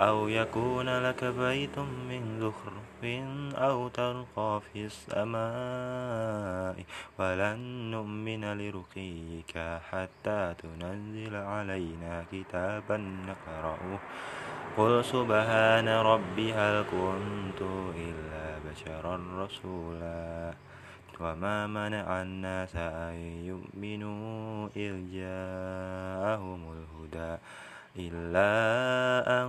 أو يكون لك بيت من زخرف أو ترقى في السماء ولن نؤمن لرقيك حتى تنزل علينا كتابا نقرأه. قل سبحان ربي هل كنت إلا بشرا رسولا. وما منع الناس أن يؤمنوا إذ جاءهم الهدى إلا أن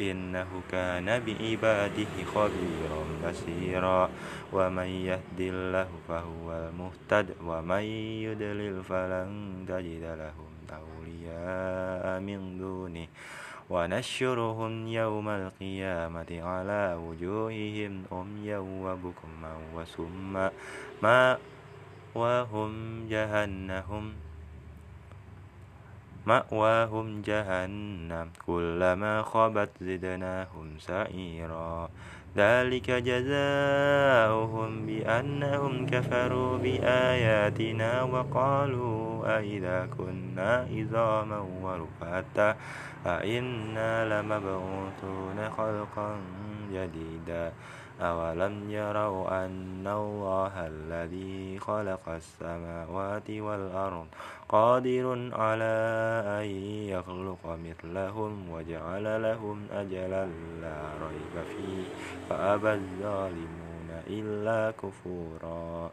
إنه كان بعباده خبيرا بصيرا ومن يهد الله فهو المهتد ومن يدلل فلن تجد لهم أولياء من دونه. ونشرهم يوم القيامة على وجوههم أميا وبكما وسما ما وهم جهنم. مأواهم جهنم كلما خبت زدناهم سعيرا. ذلك جزاؤهم بأنهم كفروا بآياتنا وقالوا أئذا كنا عظاما ورفاتا أئنا لمبعوثون خلقا جديدا أولم يروا أن الله الذي خلق السماوات والأرض قادر على أن يخلق مثلهم وجعل لهم أجلا لا ريب فيه فأبى الظالمون إلا كفورا.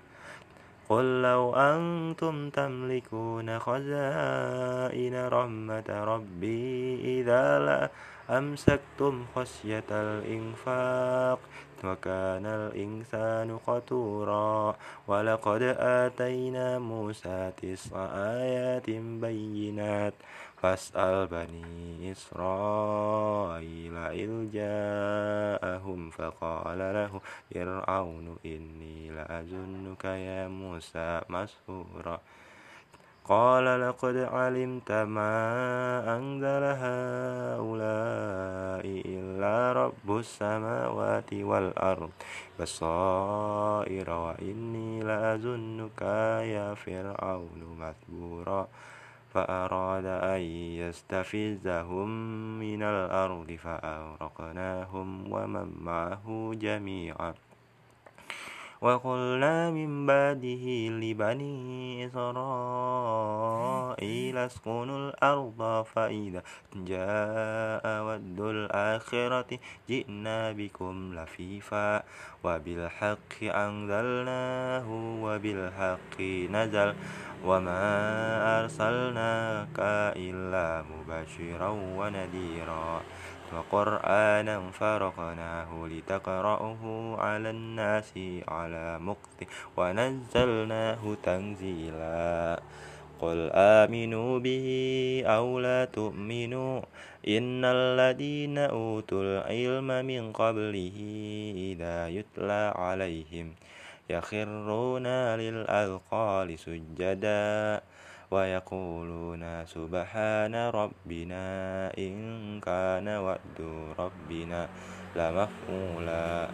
قل لو أنتم تملكون خزائن رحمة ربي إذا لا أمسكتم خشية الإنفاق وكان الإنسان قتورا. ولقد آتينا موسى تسع آيات بينات. فاسأل بني إسرائيل إذ جاءهم فقال له فرعون إني لأظنك يا موسى مسحورا. قال لقد علمت ما أنزل هؤلاء إلا رب السماوات والأرض بصائر وإني لأظنك يا فرعون مثبورا. فأراد أن يستفزهم من الأرض فأغرقناهم ومن معه جميعا. وقلنا من بعده لبني إسرائيل اسكنوا الأرض فإذا جاء ود الآخرة جئنا بكم لفيفا وبالحق أنزلناه وبالحق نزل وما أرسلناك إلا مبشرا ونذيرا وقرآنا فرقناه لتقرأه على الناس على مكت ونزلناه تنزيلا. قل آمنوا به أو لا تؤمنوا إن الذين أوتوا العلم من قبله إذا يتلى عليهم يخرون للأذقال سجداً. ويقولون سبحان ربنا إن كان وعد ربنا لمفعولا.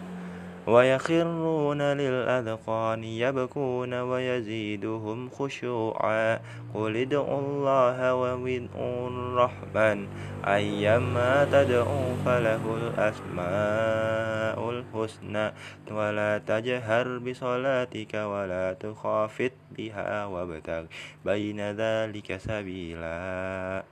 ويخرون للأذقان يبكون ويزيدهم خشوعا. قل ادعوا الله وادعوا الرحمن أيما تدعوا فله الأسماء الحسنى. ولا تجهر بصلاتك ولا تخافت بها وابتغ بين ذلك سبيلا.